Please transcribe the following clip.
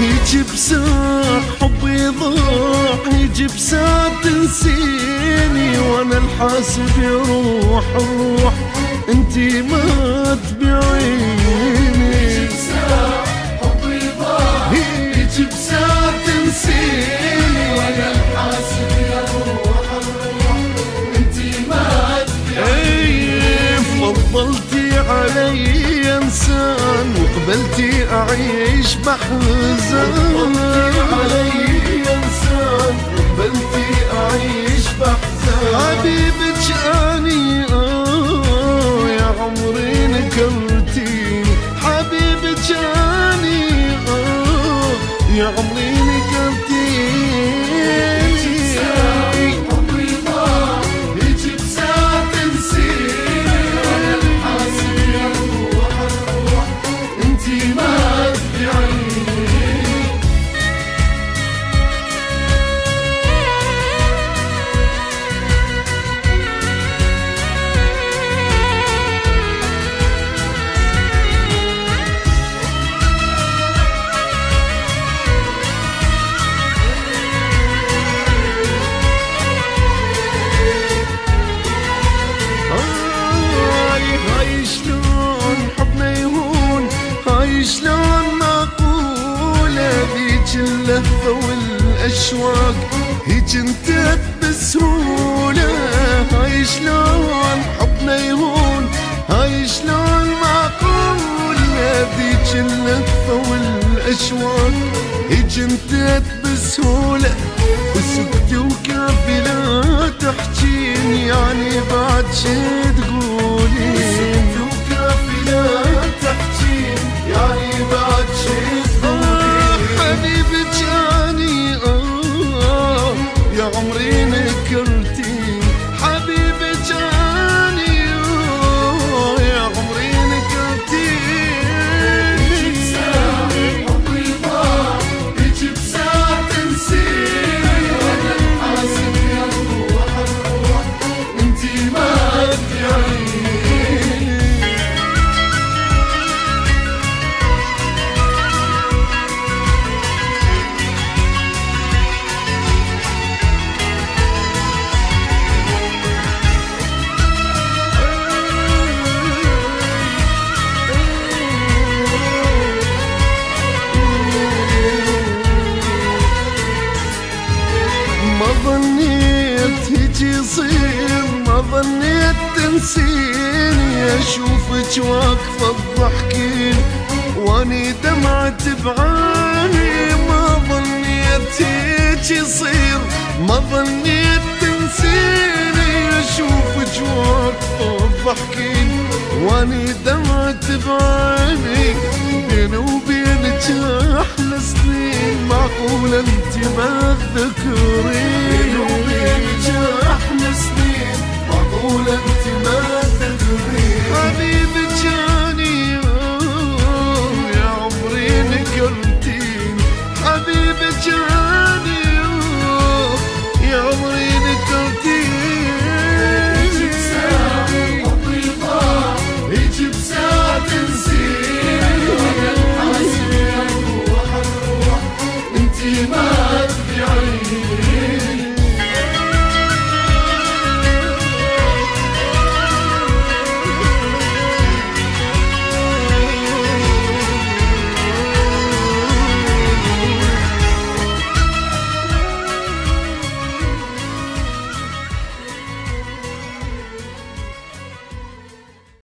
هيجي بساعة حبي ضاع هيجي بساعة تنسيني وأنا الحاسب يروح الروح انتي ما تبيعيني هيجي بساعة تنسيني وأنا الحاسب يروح الروح انتي ما تبيعيني فضلتي علي انسان وقبلتي اعيش شلون حبنا يهون؟ هاي شلون معقولة ذيك اللهفة والأشواق؟ هيج انتهت بسهولة هاي شلون حبنا يهون؟ هاي شلون معقولة ذيك اللهفة والأشواق؟ هيج انتهت بسهولة وسكتي وكافي لا تحجين يعني بعد شي ظنيت تنسيني أشوفك واقفة تضحكين وأني دمعت بعاني ما ظنيت هيك يصير ما ظنيت تنسيني أشوفك واقفة تضحكين وأني دمعت بعاني بيني وبينك أحلى سنين معقولة أنت ما تذكر